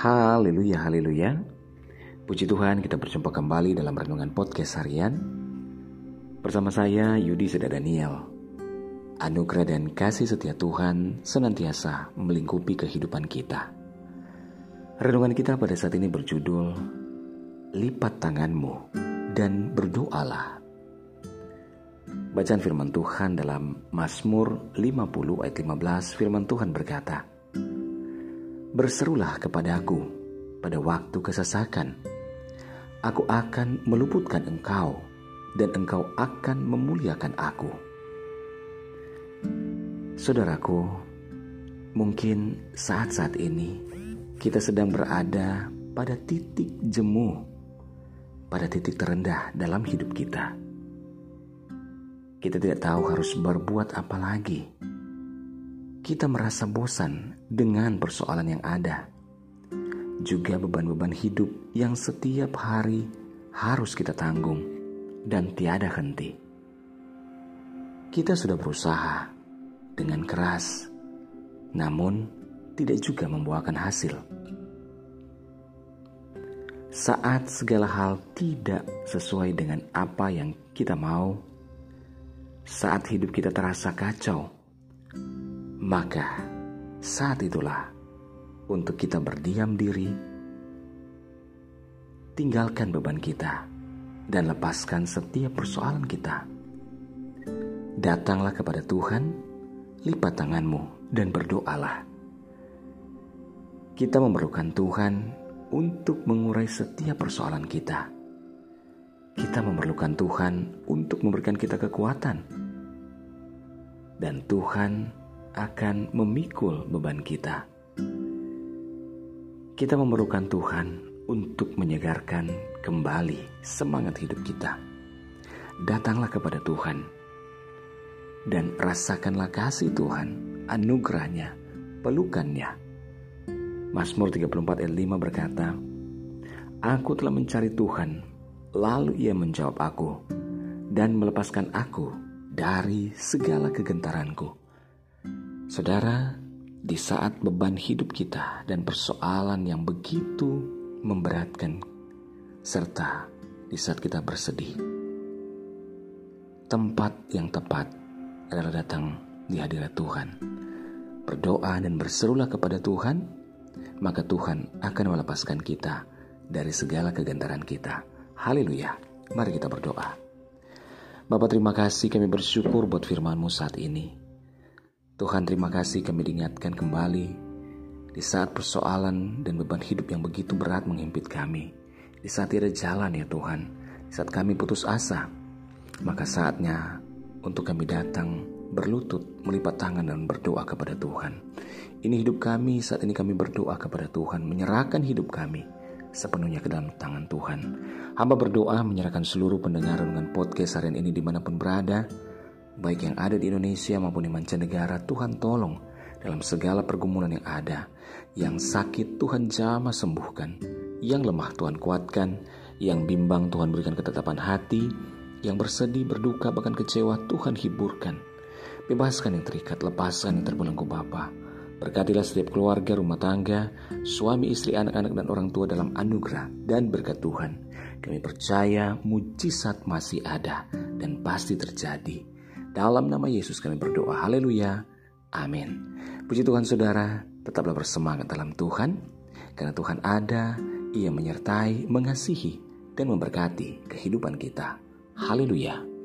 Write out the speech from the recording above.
Haleluya, haleluya. Puji Tuhan kita berjumpa kembali dalam Renungan Podcast Harian. Bersama saya Yudi Seda Daniel. Anugerah dan kasih setia Tuhan senantiasa melingkupi kehidupan kita. Renungan kita pada saat ini berjudul Lipat tanganmu dan berdoalah. Bacaan firman Tuhan dalam Mazmur 50 ayat 15 firman Tuhan berkata, Berserulah kepadaku pada waktu kesesakan. Aku akan meluputkan engkau dan engkau akan memuliakan aku. Saudaraku, mungkin saat-saat ini kita sedang berada pada titik jemu, pada titik terendah dalam hidup kita. Kita tidak tahu harus berbuat apa lagi kita merasa bosan dengan persoalan yang ada, juga beban-beban hidup yang setiap hari harus kita tanggung dan tiada henti. Kita sudah berusaha dengan keras, namun tidak juga membuahkan hasil. Saat segala hal tidak sesuai dengan apa yang kita mau, saat hidup kita terasa kacau maka saat itulah untuk kita berdiam diri, tinggalkan beban kita, dan lepaskan setiap persoalan kita. Datanglah kepada Tuhan, lipat tanganmu, dan berdoalah. Kita memerlukan Tuhan untuk mengurai setiap persoalan kita. Kita memerlukan Tuhan untuk memberikan kita kekuatan, dan Tuhan akan memikul beban kita. Kita memerlukan Tuhan untuk menyegarkan kembali semangat hidup kita. Datanglah kepada Tuhan dan rasakanlah kasih Tuhan, anugerahnya, pelukannya. Mazmur 34 ayat 5 berkata, Aku telah mencari Tuhan, lalu ia menjawab aku, dan melepaskan aku dari segala kegentaranku. Saudara, di saat beban hidup kita dan persoalan yang begitu memberatkan, serta di saat kita bersedih, tempat yang tepat adalah datang di hadirat Tuhan. Berdoa dan berserulah kepada Tuhan, maka Tuhan akan melepaskan kita dari segala kegentaran kita. Haleluya. Mari kita berdoa. Bapak terima kasih kami bersyukur buat firman-Mu saat ini. Tuhan terima kasih kami diingatkan kembali di saat persoalan dan beban hidup yang begitu berat menghimpit kami. Di saat tidak jalan ya Tuhan, di saat kami putus asa, maka saatnya untuk kami datang berlutut, melipat tangan dan berdoa kepada Tuhan. Ini hidup kami, saat ini kami berdoa kepada Tuhan, menyerahkan hidup kami sepenuhnya ke dalam tangan Tuhan. Hamba berdoa menyerahkan seluruh pendengar dengan podcast harian ini di mana pun berada, baik yang ada di Indonesia maupun di mancanegara, Tuhan tolong dalam segala pergumulan yang ada. Yang sakit Tuhan jamah sembuhkan, yang lemah Tuhan kuatkan, yang bimbang Tuhan berikan ketetapan hati, yang bersedih, berduka, bahkan kecewa Tuhan hiburkan. Bebaskan yang terikat, lepaskan yang terbelenggu Bapa. Berkatilah setiap keluarga, rumah tangga, suami, istri, anak-anak, dan orang tua dalam anugerah dan berkat Tuhan. Kami percaya mujizat masih ada dan pasti terjadi dalam nama Yesus kami berdoa. Haleluya. Amin. Puji Tuhan saudara, tetaplah bersemangat dalam Tuhan. Karena Tuhan ada, ia menyertai, mengasihi, dan memberkati kehidupan kita. Haleluya.